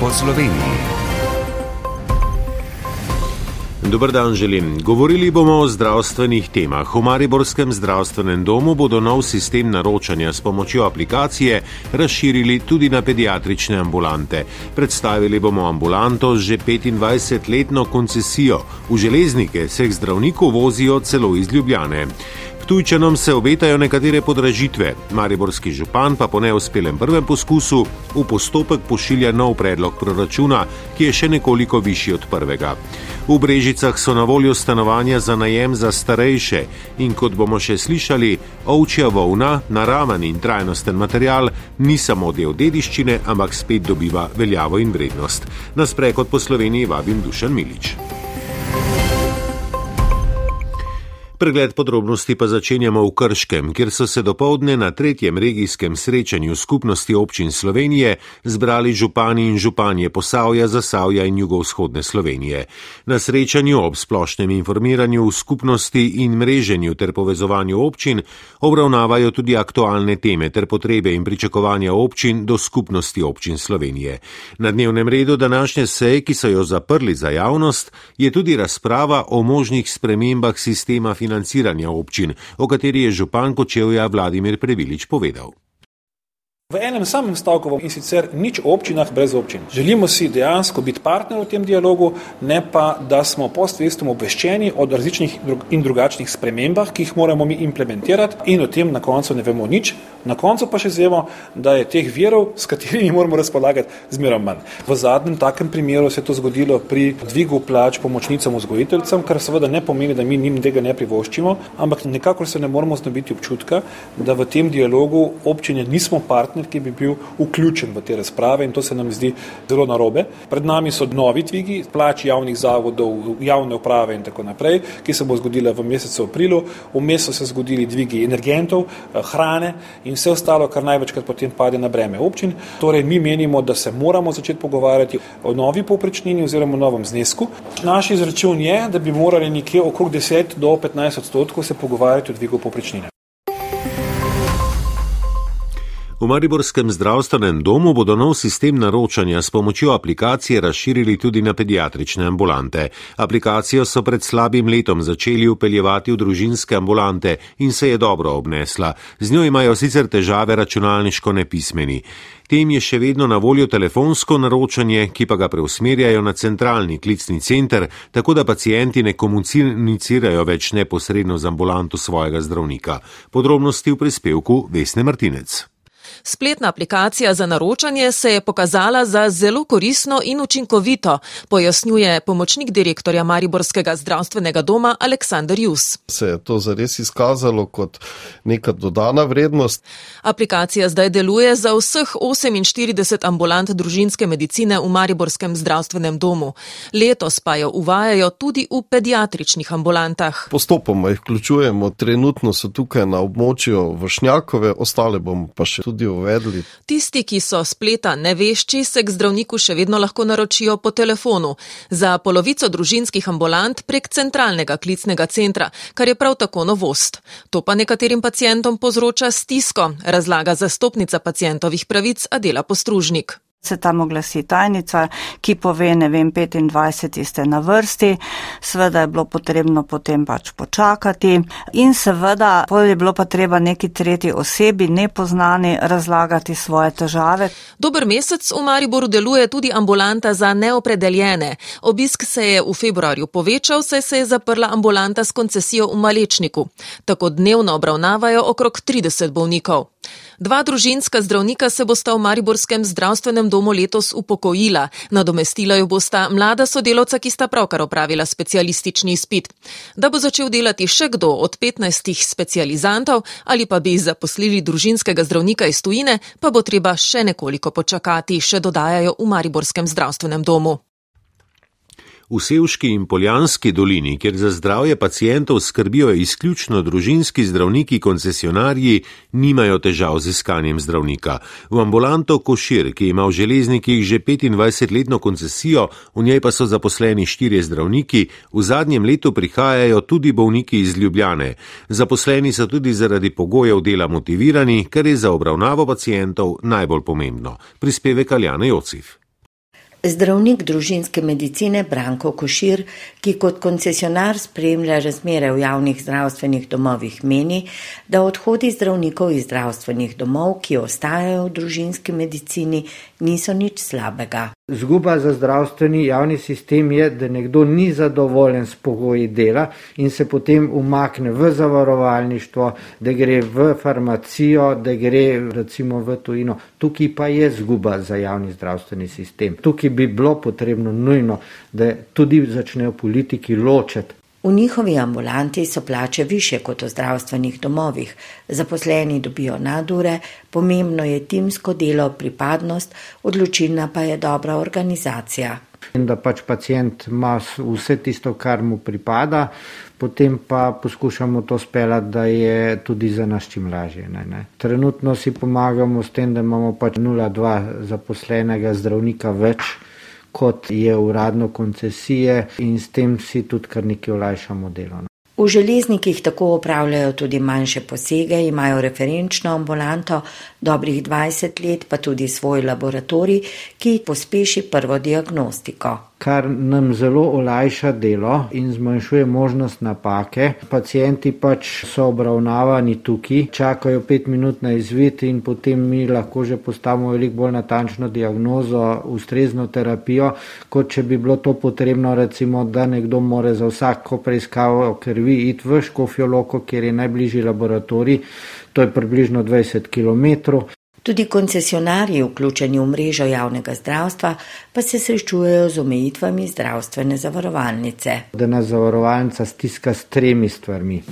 po Sloveniji. Dobr dan želim. Govorili bomo o zdravstvenih temah. V Mariborskem zdravstvenem domu bodo nov sistem naročanja s pomočjo aplikacije razširili tudi na pediatrične ambulante. Predstavili bomo ambulanto z že 25-letno koncesijo. V železnike se zdravnikov vozijo celo iz Ljubljane. Tujčanom se obetajo nekatere podražitve, mariborski župan pa po neuspelem prvem poskusu v postopek pošilja nov predlog proračuna, ki je še nekoliko višji od prvega. V Brežicah so na voljo stanovanja za najem za starejše in kot bomo še slišali, ovčja volna, naraven in trajnosten material ni samo del dediščine, ampak spet dobiva veljavo in vrednost. Na sprehod po Sloveniji vabim Dušan Milič. Pregled podrobnosti pa začenjamo v Krškem, kjer so se dopoledne na tretjem regijskem srečanju skupnosti občin Slovenije zbrali župani in županje Posavja, Zasavja in jugovzhodne Slovenije. Na srečanju ob splošnem informiranju v skupnosti in mreženju ter povezovanju občin obravnavajo tudi aktualne teme ter potrebe in pričakovanja občin do skupnosti občin Slovenije. Na dnevnem redu današnje seje, ki so jo zaprli za javnost, je tudi razprava o možnih spremembah sistema financiranja financiranja občin, o kateri je župan Kočevja Vladimir Previlič povedal. V enem samem stavku in sicer nič o občinah brez občin. Želimo si dejansko biti partner v tem dialogu, ne pa, da smo postvestno obveščeni o različnih in drugačnih spremembah, ki jih moramo mi implementirati in o tem na koncu ne vemo nič. Na koncu pa še zvemo, da je teh virov, s katerimi moramo razpolagati, zmeraj manj. V zadnjem takem primeru se je to zgodilo pri dvigu plač pomočnicam vzgojiteljcem, kar seveda ne pomeni, da mi njim tega ne privoščimo, ampak nekako se ne moramo znobiti občutka, da v tem dialogu občine nismo partneri partner, ki bi bil vključen v te razprave in to se nam zdi zelo narobe. Pred nami so novi tvigi, plač javnih zavodov, javne uprave in tako naprej, ki se bo zgodila v mesecu aprilu. Vmes so se zgodili dvigi energentov, eh, hrane in vse ostalo, kar največkrat potem pade na breme občin. Torej, mi menimo, da se moramo začeti pogovarjati o novi povprečnini oziroma o novem znesku. Naš izračun je, da bi morali nekje okrog 10 do 15 odstotkov se pogovarjati o dvigu povprečnine. V Mariborskem zdravstvenem domu bodo nov sistem naročanja s pomočjo aplikacije razširili tudi na pediatrične ambulante. Aplikacijo so pred slabim letom začeli upeljevati v družinske ambulante in se je dobro obnesla. Z njo imajo sicer težave računalniško nepismeni. Tem je še vedno na voljo telefonsko naročanje, ki pa ga preusmerjajo na centralni klicni center, tako da pacijenti ne komunicirajo več neposredno z ambulanto svojega zdravnika. Podrobnosti v prispevku Vesne Martinec. Spletna aplikacija za naročanje se je pokazala za zelo korisno in učinkovito, pojasnjuje pomočnik direktorja Mariborskega zdravstvenega doma Aleksandr Jus. Se je to zares izkazalo kot neka dodana vrednost? Aplikacija zdaj deluje za vseh 48 ambulant družinske medicine v Mariborskem zdravstvenem domu. Letos pa jo uvajajo tudi v pediatričnih ambulantah. Postopoma jih vključujemo, trenutno so tukaj na območju Vršnjakove, ostale bomo pa še tudi uvedli. Tisti, ki so spleta nevešči, se k zdravniku še vedno lahko naročijo po telefonu. Za polovico družinskih ambulant prek centralnega klicnega centra, kar je prav tako novost. To pa nekaterim pacijentom povzroča stisko, razlaga zastopnica pacijentovih pravic Adela Postružnik se tam oglasi tajnica, ki pove, ne vem, 25 ste na vrsti, seveda je bilo potrebno potem pač počakati in seveda je bilo pa treba neki tretji osebi, nepoznani, razlagati svoje težave. Dober mesec v Mariboru deluje tudi ambulanta za neopredeljene. Obisk se je v februarju povečal, saj se je zaprla ambulanta s koncesijo v Malečniku. Tako dnevno obravnavajo okrog 30 bolnikov. Dva družinska zdravnika se bosta v Mariborskem zdravstvenem domu letos upokojila. Nadomestila jo bosta mlada sodelovca, ki sta pravkar opravila specialistični izpit. Da bo začel delati še kdo od 15 specializantov ali pa bi zaposlili družinskega zdravnika iz tujine, pa bo treba še nekoliko počakati, še dodajajo v Mariborskem zdravstvenem domu. V Sevški in Poljanski dolini, kjer za zdravje pacijentov skrbijo izključno družinski zdravniki koncesionarji, nimajo težav z iskanjem zdravnika. V ambulanto Košir, ki ima v železnikih že 25-letno koncesijo, v njej pa so zaposleni štirje zdravniki, v zadnjem letu prihajajo tudi bolniki iz Ljubljane. Zaposleni so tudi zaradi pogojev dela motivirani, kar je za obravnavo pacijentov najbolj pomembno. Prispevek Aljana Jocif. Zdravnik družinske medicine Branko Košir, ki kot koncesionar spremlja razmere v javnih zdravstvenih domovih, meni, da odhodi zdravnikov iz zdravstvenih domov, ki ostajajo v družinski medicini, niso nič slabega. Zguba za zdravstveni javni sistem je, da nekdo ni zadovoljen s pogoji dela in se potem umakne v zavarovalništvo, da gre v farmacijo, da gre recimo v tujino. Tukaj pa je zguba za javni zdravstveni sistem. Tukaj bi bilo potrebno nujno, da tudi začnejo politiki ločiti V njihovi ambulanti so plače više kot v zdravstvenih domovih, zaposleni dobijo nadure, pomembno je timsko delo, pripadnost, odločilna pa je dobra organizacija. In da pač pacijent ima vse tisto, kar mu pripada, potem pa poskušamo to speljati, da je tudi za nas čim lažje. Ne, ne. Trenutno si pomagamo s tem, da imamo pač 0,2 zaposlenega zdravnika več kot je uradno koncesije in s tem si tudi kar nekaj olajšamo delo. No. V železnikih tako upravljajo tudi manjše posege, imajo referenčno ambulanto, dobrih 20 let pa tudi svoj laboratorij, ki pospeši prvo diagnostiko kar nam zelo olajša delo in zmanjšuje možnost napake. Pacijenti pač so obravnavani tukaj, čakajo pet minut na izvid in potem mi lahko že postavimo veliko bolj natančno diagnozo, ustrezno terapijo, kot če bi bilo to potrebno, recimo, da nekdo more za vsako preiskavo krvi iti v Škofjoloko, kjer je najbližji laboratorij, to je približno 20 km. Tudi koncesionarji, vključeni v mrežo javnega zdravstva, pa se srečujejo z omejitvami zdravstvene zavarovalnice. Da nas zavarovalnica stiska s tremi stvarmi.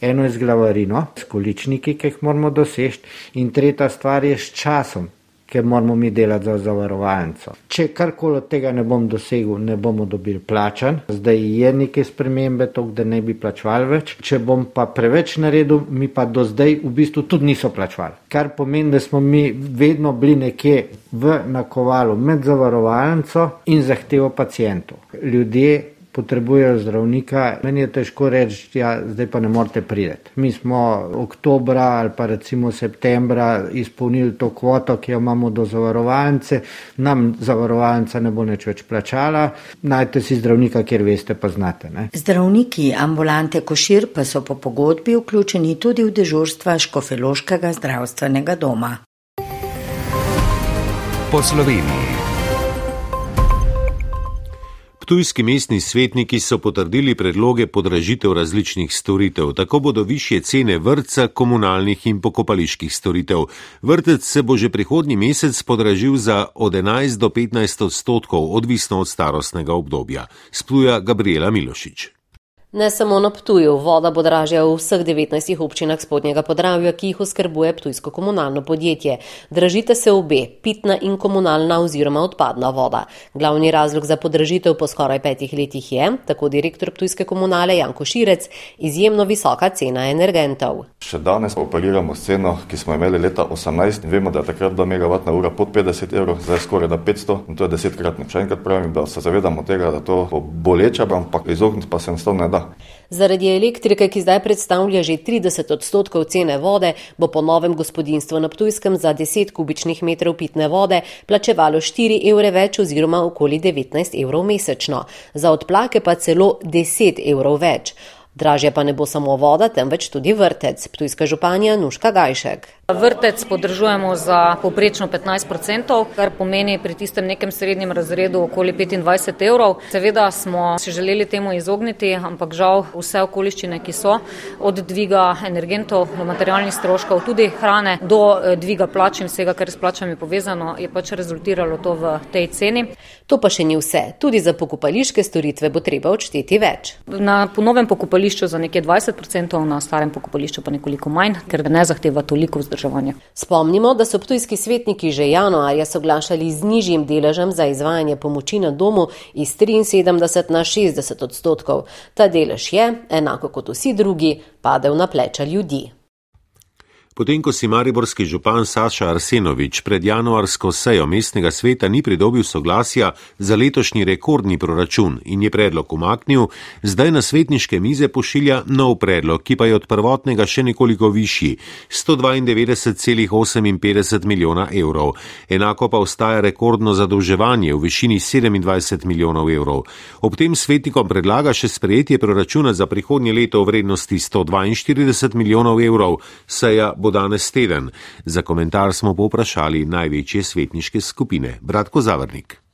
Eno je z glavarino, s količniki, ki jih moramo doseči, in tretja stvar je s časom, ker moramo mi delati za zavarovalnico. Če karkoli od tega ne bom dosegel, ne bomo dobili plačan. Zdaj je neke spremembe, to, da ne bi plačvali več. Če bom pa preveč naredil, mi pa do zdaj v bistvu tudi niso plačvali. Kar pomeni, da smo mi vedno bili nekje v nakovalu med zavarovalnico in zahtevo pacijentov. Ljudje potrebujejo zdravnika, meni je težko reči, da ja, zdaj pa ne morete priti. Mi smo oktobra ali pa recimo septembra izpolnili to kvoto, ki jo imamo do zavarovalnice, nam zavarovalnica ne bo nič več plačala, najte si zdravnika, kjer veste, pa znate. Ne? Zdravniki ambulante Košir pa so po pogodbi vključeni tudi v dežurstva Škofeloškega zdravstvenega doma. Po Sloveniji. Ptujski mestni svetniki so potrdili predloge podražitev različnih storitev. Tako bodo više cene vrtca, komunalnih in pokopaliških storitev. Vrtec se bo že prihodnji mesec podražil za od 11 do 15 odstotkov, odvisno od starostnega obdobja. Spluja Gabriela Milošič. Ne samo na Ptuju, voda bo dražja v vseh 19 občinah spodnjega podravja, ki jih oskrbuje Ptujsko komunalno podjetje. Dražite se obe, pitna in komunalna oziroma odpadna voda. Glavni razlog za podražitev po skoraj petih letih je, tako direktor Ptujske komunale Janko Širec, izjemno visoka cena energentov. Še danes operiramo s ceno, ki smo imeli leta 18 in vemo, da je takrat 2 MW ura pod 50 evrov, zdaj skoraj da 500 in to je desetkratno. Še enkrat pravim, da se zavedamo tega, da to bo boleče, ampak izogniti pa se enostavno ne da. Zaradi elektrike, ki zdaj predstavlja že 30 odstotkov cene vode, bo po novem gospodinstvo na Ptujskem za 10 kubičnih metrov pitne vode plačevalo 4 evre več oziroma okoli 19 evrov mesečno, za odplake pa celo 10 evrov več. Dražje pa ne bo samo voda, temveč tudi vrtec. Ptujska županja Nuška Gajšek. Vrtec podržujemo za poprečno 15%, kar pomeni pri tistem nekem srednjem razredu okoli 25 evrov. Seveda smo se želeli temu izogniti, ampak žal vse okoliščine, ki so od dviga energentov do materialnih stroškov, tudi hrane, do eh, dviga plač in vsega, kar je s plačami povezano, je pač rezultiralo to v tej ceni. To pa še ni vse. Tudi za pokopališke storitve bo treba odšteti več. Na ponovem pokopališču za nekje 20%, na starem pokopališču pa nekoliko manj, ker ne zahteva toliko vzdrževanja vzdrževanja. Spomnimo, da so ptujski svetniki že januarja soglašali z nižjim deležem za izvajanje pomoči na domu iz 73 na 60 odstotkov. Ta delež je, enako kot vsi drugi, padel na pleča ljudi. Potem, ko si mariborski župan Saša Arsenovič pred januarsko sejo mestnega sveta ni pridobil soglasja za letošnji rekordni proračun in je predlog umaknil, zdaj na svetniške mize pošilja nov predlog, ki pa je od prvotnega še nekoliko višji - 192,58 milijona evrov. Enako pa ostaja rekordno zadolževanje v višini 27 milijonov evrov. Ob tem svetnikom predlaga še sprejetje proračuna za prihodnje leto v vrednosti 142 milijonov evrov, seja bo danes teden. Za komentar smo poprašali največje svetniške skupine. Bratko Zavrnik.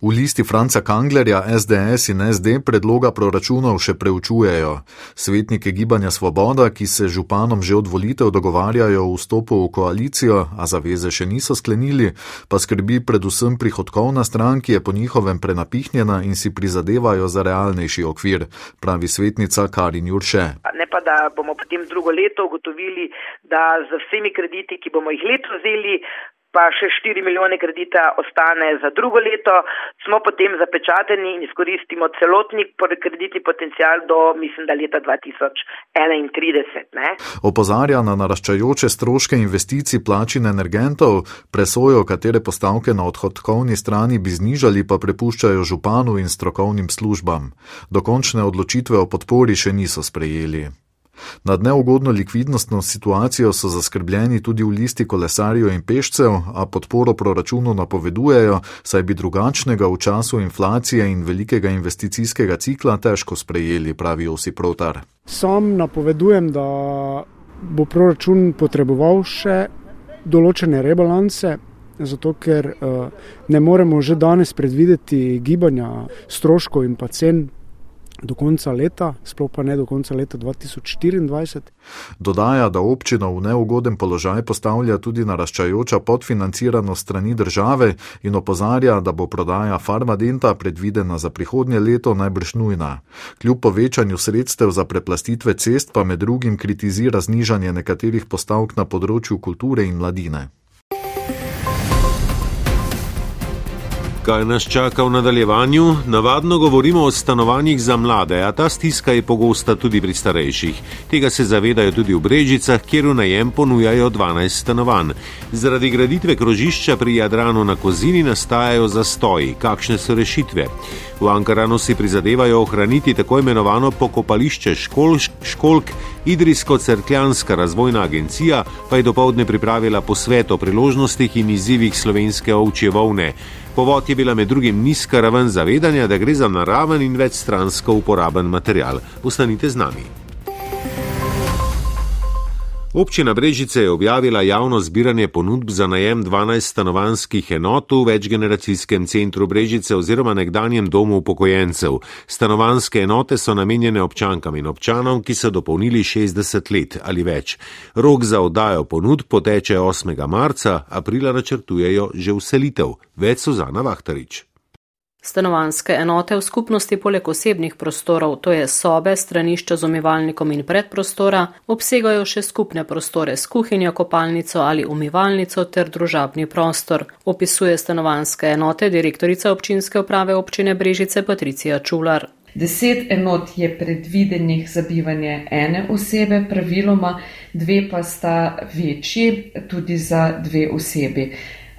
V listi Franca Kanglerja SDS in SD predloga proračunov še preučujejo. Svetnike gibanja Svoboda, ki se županom že od volitev dogovarjajo o vstopu v koalicijo, a zaveze še niso sklenili, pa skrbi predvsem prihodkovna stran, ki je po njihovem prenapihnjena in si prizadevajo za realnejši okvir, pravi svetnica Karin Jurše. Ne pa, da bomo potem drugo leto ugotovili, da z vsemi krediti, ki bomo jih leto vzeli, pa še 4 milijone kredita ostane za drugo leto, smo potem zapečateni in izkoristimo celotni kreditni potencial do, mislim, da leta 2031. Ne? Opozarja na naraščajoče stroške investicij plačin energentov, presojo, katere postavke na odhodkovni strani bi znižali, pa prepuščajo županu in strokovnim službam. Dokončne odločitve o podpori še niso sprejeli. Nad neugodno likvidnostno situacijo so zaskrbljeni tudi v listi kolesarjev in pešcev, a podporo proračunu napovedujejo, saj bi drugačnega v času inflacije in velikega investicijskega cikla težko sprejeli, pravi Osi Protar. Sam napovedujem, da bo proračun potreboval še določene rebalanse. Zato, ker uh, ne moremo že danes predvideti gibanja stroškov in pa cen do konca leta, sploh pa ne do konca leta 2024. Dodaja, da občino v neugoden položaj postavlja tudi naraščajoča podfinanciranost strani države in opozarja, da bo prodaja farmadenta predvidena za prihodnje leto najbrž nujna. Kljub povečanju sredstev za preplastitve cest pa med drugim kritizira znižanje nekaterih postavk na področju kulture in mladine. Kaj nas čaka v nadaljevanju? Navadno govorimo o stanovanjih za mlade, a ta stiska je pogosta tudi pri starejših. Tega se zavedajo tudi v Brežicah, kjer v najem ponujajo 12 stanovanj. Zaradi graditve krožišča pri Jadranu na Kozini nastajajo zastoji. Kakšne so rešitve? V Ankaranu si prizadevajo ohraniti tako imenovano pokopališče škol, školk, Idrijsko-Cerkljanska razvojna agencija pa je dopoledne pripravila posvet o priložnostih in izzivih slovenske ovčje volne. Povod je bila med drugim nizka raven zavedanja, da gre za naraven in večstransko uporaben material. Ostanite z nami. Občina Brežice je objavila javno zbiranje ponudb za najem 12 stanovanskih enot v večgeneracijskem centru Brežice oziroma nekdanjem domu upokojencev. Stanovanske enote so namenjene občankam in občanom, ki so dopolnili 60 let ali več. Rok za oddajo ponudb poteče 8. marca, aprila načrtujejo že uselitev. Več Suzana Vahtarič. Stanovanske enote v skupnosti poleg osebnih prostorov, to je sobe, stranišča z umivalnikom in predprostora, obsegajo še skupne prostore s kuhinjo, kopalnico ali umivalnico ter družabni prostor, opisuje stanovanske enote direktorica občinske uprave občine Brežice Patricija Čular. Deset enot je predvidenih za bivanje ene osebe, praviloma dve pa sta večji, tudi za dve osebi.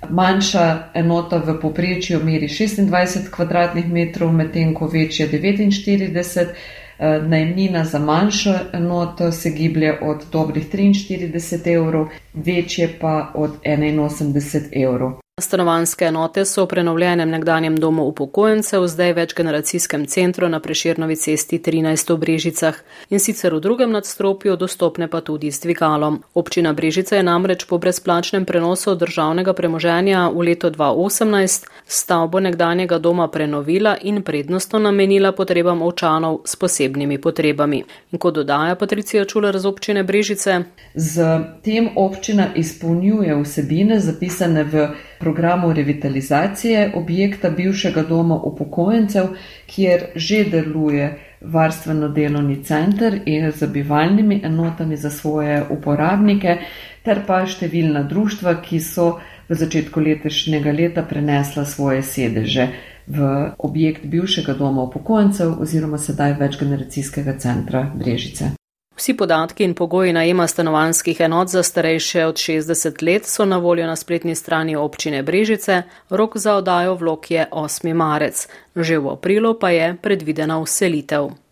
Manjša enota v poprečju meri 26 km2, medtem ko večja 49. Eh, najemnina za manjšo enoto se giblje od dobrih 43 evrov, večje pa od 81 evrov. Stanovanske enote so v prenovljenem nekdanjem domu upokojencev, zdaj večgeneracijskem centru na Preširnovi cesti 13 v Brežicah in sicer v drugem nadstropju, dostopne pa tudi s dvigalom. Občina Brežica je namreč po brezplačnem prenosu državnega premoženja v leto 2018 stavbo nekdanjega doma prenovila in prednostno namenila potrebam občanov s posebnimi potrebami. In kot dodaja Patricija Čuler z občine Brežice, z tem občina izpolnjuje vsebine zapisane v programu revitalizacije objekta bivšega doma upokojencev, kjer že deluje varstveno delovni center in z bivalnimi enotami za svoje uporabnike, ter pa številna društva, ki so v začetku letošnjega leta prenesla svoje sedeže v objekt bivšega doma upokojencev oziroma sedaj večgeneracijskega centra Brežice. Vsi podatki in pogoji najema stanovanskih enot za starejše od 60 let so na voljo na spletni strani občine Brežice, rok za odajo vlog je 8. marec, že v aprilu pa je predvidena uselitev.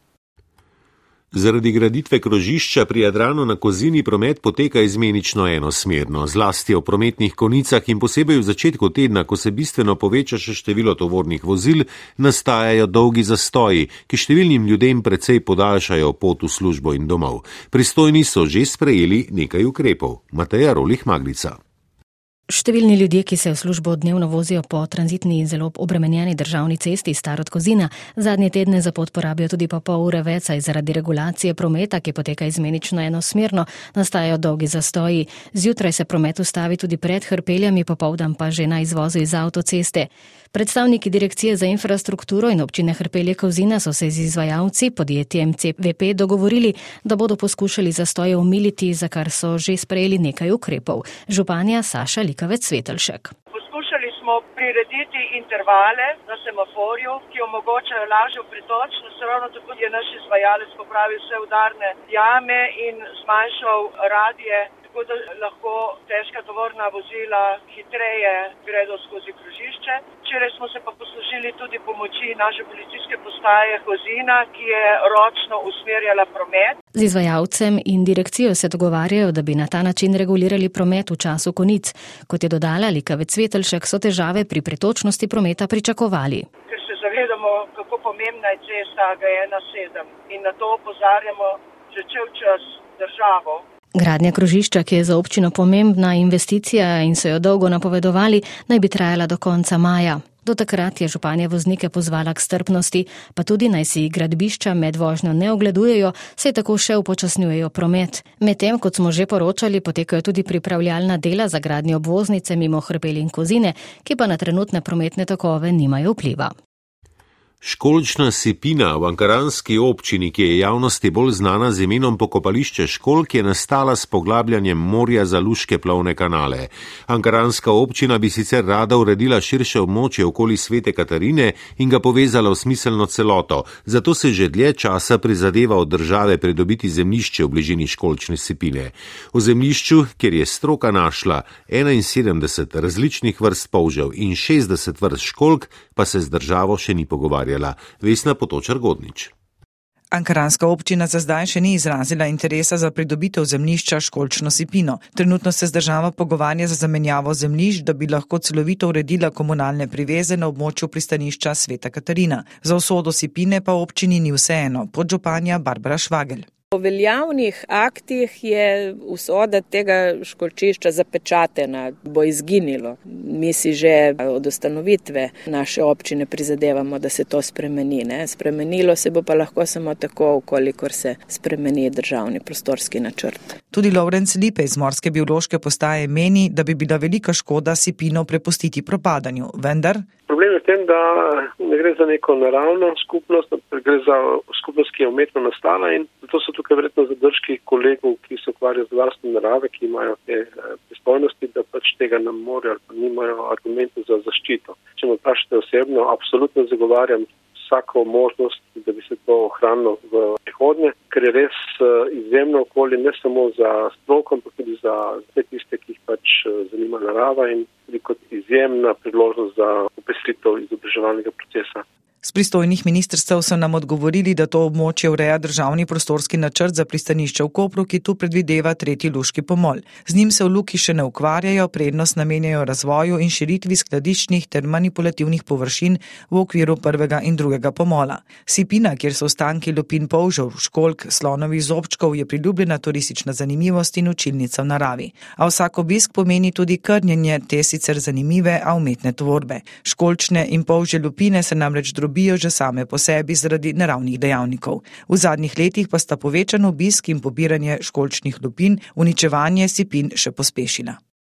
Zaradi graditve krožišča pri Jadranu na Kozini promet poteka izmenično enosmerno, zlasti v prometnih konicah in posebej v začetku tedna, ko se bistveno poveča še število tovornih vozil, nastajajo dolgi zastoji, ki številnim ljudem precej podaljšajo pot v službo in domov. Pristojni so že sprejeli nekaj ukrepov. Mateja Rolih Maglica. Številni ljudje, ki se v službo dnevno vozijo po tranzitni in zelo obremenjeni državni cesti Starot Kozina, zadnje tedne za pot porabijo tudi po pol ure več, saj zaradi regulacije prometa, ki poteka izmenično enosmerno, nastajajo dolgi zastoji. Zjutraj se promet ustavi tudi pred hrpeljami, popovdan pa že na izvozu iz avtoceste. Predstavniki Direkcije za infrastrukturo in občine Hrpelje Kozina so se z izvajalci podjetjem CVP dogovorili, da bodo poskušali zastoje umiliti, za kar so že sprejeli nekaj ukrepov. Županja Saša Likavec Svetelšek. Poskušali smo prirediti intervale na semaforju, ki omogočajo lažjo pritočnost. Ravno tako je naš izvajalec popravil vse udarne jame in zmanjšal radije tako da lahko težka tovorna vozila hitreje gredo skozi krožišče. Včeraj smo se pa poslužili tudi pomoči naše policijske postaje Kozina, ki je ročno usmerjala promet. Z izvajalcem in direkcijo se dogovarjajo, da bi na ta način regulirali promet v času konic. Kot je dodala Likavec Svetelšek, so težave pri pretočnosti prometa pričakovali. Ker se zavedamo, kako pomembna je cesta G17 in na to opozarjamo že cel čas državo. Gradnja krožišča, ki je za občino pomembna investicija in so jo dolgo napovedovali, naj bi trajala do konca maja. Do takrat je županja voznike pozvala k strpnosti, pa tudi naj si gradbišča med vožnjo ne ogledujejo, se tako še upočasnjujejo promet. Medtem, kot smo že poročali, potekajo tudi pripravljalna dela za gradnjo obvoznice mimo Hrbeli in Kozine, ki pa na trenutne prometne tokove nimajo vpliva. Školčna sipina v ankaranski občini, ki je javnosti bolj znana z imenom pokopališče Školk, je nastala s poglabljanjem morja za luške plovne kanale. Ankaranska občina bi sicer rada uredila širše območje okoli svete Katarine in ga povezala v smiselno celoto, zato se že dlje časa prizadeva od države pridobiti zemljišče v bližini školčne sipine. V zemljišču, kjer je stroka našla 71 različnih vrst polžev in 60 vrst školk, pa se z državo še ni pogovarjala pogovarjala Vesna Potočar Godnič. Ankaranska občina za zdaj še ni izrazila interesa za pridobitev zemljišča školčno sipino. Trenutno se z državo pogovarja za zamenjavo zemljišč, da bi lahko celovito uredila komunalne priveze na območju pristanišča Sveta Katarina. Za usodo sipine pa občini ni vseeno, podžupanja Barbara Švagel. Po veljavnih aktih je usoda tega školčišča zapečatena, bo izginilo. Mi si že od ustanovitve naše občine prizadevamo, da se to spremeni. Ne? Spremenilo se bo pa lahko samo tako, kolikor se spremeni državni prostorski načrt. Tudi Lorenz Lipe iz Morske biološke postaje meni, da bi bila velika škoda sipino prepustiti propadanju, vendar. Problem je v tem, da ne gre za neko naravno skupnost, gre za skupnost, ki je umetno nastala in zato so tukaj verjetno zadržki kolegov, ki se ukvarjajo z vlastno narave, ki imajo te eh, pristojnosti, da pač tega ne morejo ali pa nimajo argumentov za zaščito. Če me vprašate osebno, absolutno zagovarjam vsako možnost, da bi se to ohranilo v prihodnje, ker je res eh, izjemno okolje ne samo za stroko, ampak tudi za vse tiste, ki jih pač eh, zanima narava in tudi kot izjemna priložnost za upestritev izobraževalnega procesa. Z pristojnih ministrstev so nam odgovorili, da to območje ureja državni prostorski načrt za pristanišče v Kopru, ki tu predvideva tretji luški pomol. Z njim se v luki še ne ukvarjajo, prednost namenjajo razvoju in širitvi skladiščnih ter manipulativnih površin v okviru prvega in drugega pomola. Sipina, kjer so ostanki lupin polžov, školk, slonovi zobčkov, je priljubljena turistična zanimivost in učilnica v naravi. A vsak obisk pomeni tudi krnjenje te sicer zanimive, a umetne tvorbe. Školčne in polže lupine se namreč drobijo dobijo že same po sebi zaradi naravnih dejavnikov. V zadnjih letih pa sta povečan obisk in pobiranje školčnih lupin uničevanje sipin še pospešila.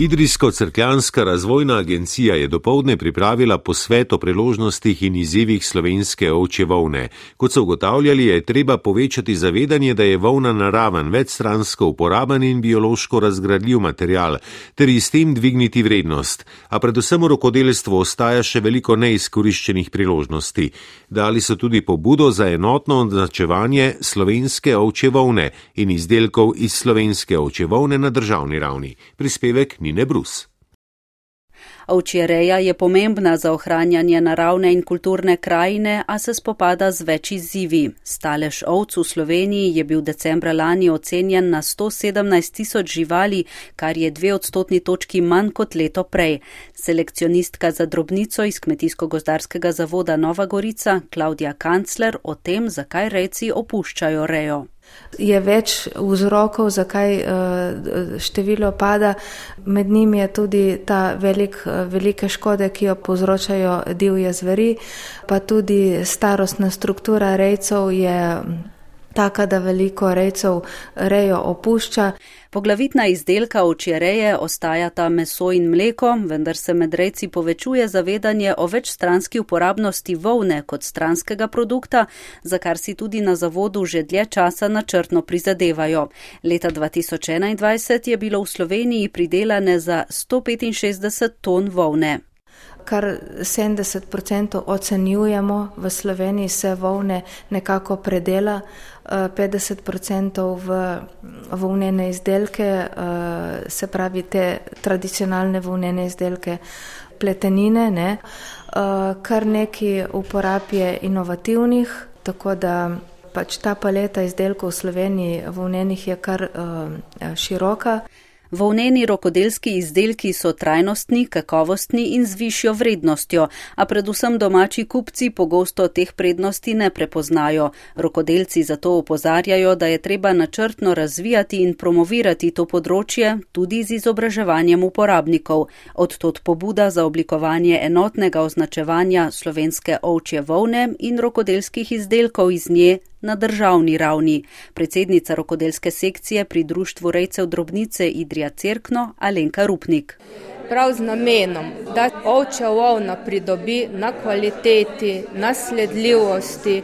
Idrijsko-crkljanska razvojna agencija je dopoledne pripravila posvet o priložnostih in izzivih slovenske ovče volne. Kot so ugotavljali, je treba povečati zavedanje, da je volna naraven, večstransko uporaben in biološko razgradljiv material, ter iz tem dvigniti vrednost. A predvsem v rokodelstvu ostaja še veliko neizkoriščenih priložnosti. Dali so tudi pobudo za enotno označevanje slovenske ovče volne in izdelkov iz slovenske ovče volne na državni ravni. Prispevek Nine Brus. Ovčjereja je pomembna za ohranjanje naravne in kulturne krajine, a se spopada z več izzivi. Stalež ovc v Sloveniji je bil decembra lani ocenjen na 117 tisoč živali, kar je dve odstotni točki manj kot leto prej. Selekcionistka za drobnico iz Kmetijsko-gozdarskega zavoda Nova Gorica, Klaudija Kancler, o tem, zakaj rejci opuščajo rejo. Je več vzrokov, zakaj eh, število pada. Med njimi je tudi ta velik, eh, velike škode, ki jo povzročajo divje zveri, pa tudi starostna struktura rejcev je taka, da veliko rejcev rejo opušča. Poglavitna izdelka očereje ostajata meso in mleko, vendar se med rejci povečuje zavedanje o večstranski uporabnosti volne kot stranskega produkta, za kar si tudi na zavodu že dlje časa načrtno prizadevajo. Leta 2021 je bilo v Sloveniji pridelane za 165 ton volne kar 70% ocenjujemo v Sloveniji, se volne nekako predela, 50% eh, v volnene izdelke, eh, se pravi te tradicionalne volnene izdelke, pletenine, ne. Eh, kar neki uporab je inovativnih, tako da pač ta paleta izdelkov v Sloveniji volnenih je kar široka. Volneni rokodelski izdelki so trajnostni, kakovostni in z višjo vrednostjo, a predvsem domači kupci pogosto teh prednosti ne prepoznajo. Rokodelci zato opozarjajo, da je treba načrtno razvijati in promovirati to področje tudi z izobraževanjem uporabnikov. Odtot pobuda za oblikovanje enotnega označevanja slovenske ovčje volne in rokodelskih izdelkov iz nje na državni ravni. Predsednica rokodelske sekcije pri Društvu rejcev drobnice Idrija Cerkno Alenka Rupnik. Prav z namenom, da ovčja volna pridobi na kvaliteti, na sledljivosti,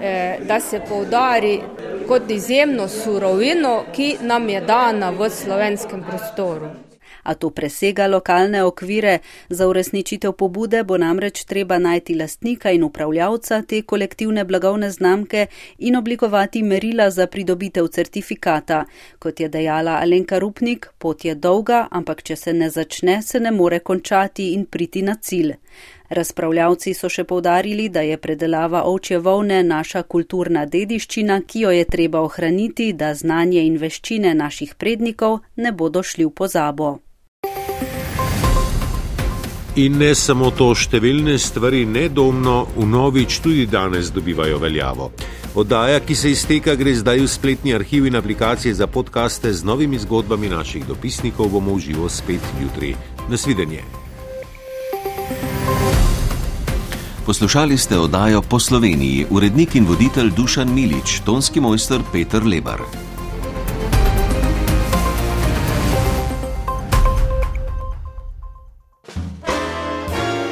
eh, da se povdari kot izjemno surovino, ki nam je dana v slovenskem prostoru a to presega lokalne okvire. Za uresničitev pobude bo namreč treba najti lastnika in upravljavca te kolektivne blagovne znamke in oblikovati merila za pridobitev certifikata. Kot je dejala Alenka Rupnik, pot je dolga, ampak če se ne začne, se ne more končati in priti na cilj. Razpravljavci so še povdarili, da je predelava ovčje volne naša kulturna dediščina, ki jo je treba ohraniti, da znanje in veščine naših prednikov ne bodo šli v pozabo. In ne samo to, številne stvari nedomno v novič tudi danes dobivajo veljavo. Oddaja, ki se izteka, gre zdaj v spletni arhiv in aplikacije za podkaste z novimi zgodbami naših dopisnikov, bomo uživo spet jutri. Nasvidenje. Poslušali ste oddajo po Sloveniji, urednik in voditelj Dušan Milič, tonski mojster Petr Lebar.